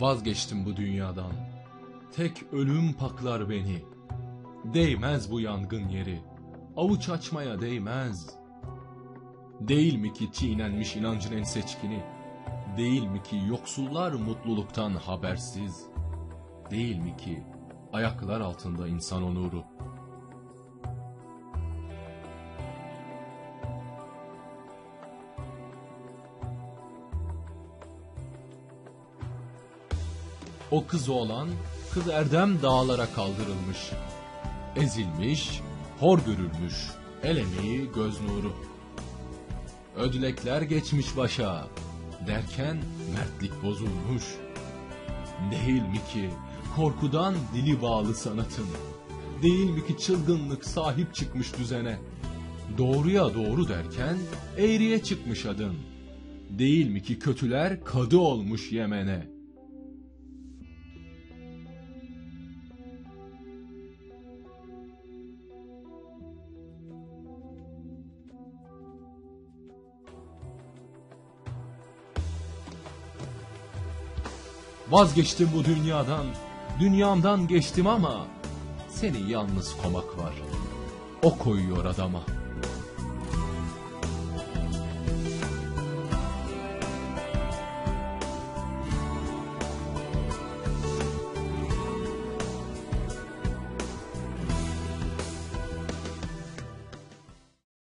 Vazgeçtim bu dünyadan. Tek ölüm paklar beni. Değmez bu yangın yeri. Avuç açmaya değmez. Değil mi ki çiğnenmiş inancın en seçkini? Değil mi ki yoksullar mutluluktan habersiz? Değil mi ki ayaklar altında insan onuru? O kız olan kız Erdem dağlara kaldırılmış. Ezilmiş, hor görülmüş, el emeği göz nuru. Ödlekler geçmiş başa, derken mertlik bozulmuş. Değil mi ki korkudan dili bağlı sanatın? Değil mi ki çılgınlık sahip çıkmış düzene? Doğruya doğru derken eğriye çıkmış adın. Değil mi ki kötüler kadı olmuş Yemen'e? Vazgeçtim bu dünyadan, dünyamdan geçtim ama seni yalnız komak var. O koyuyor adama.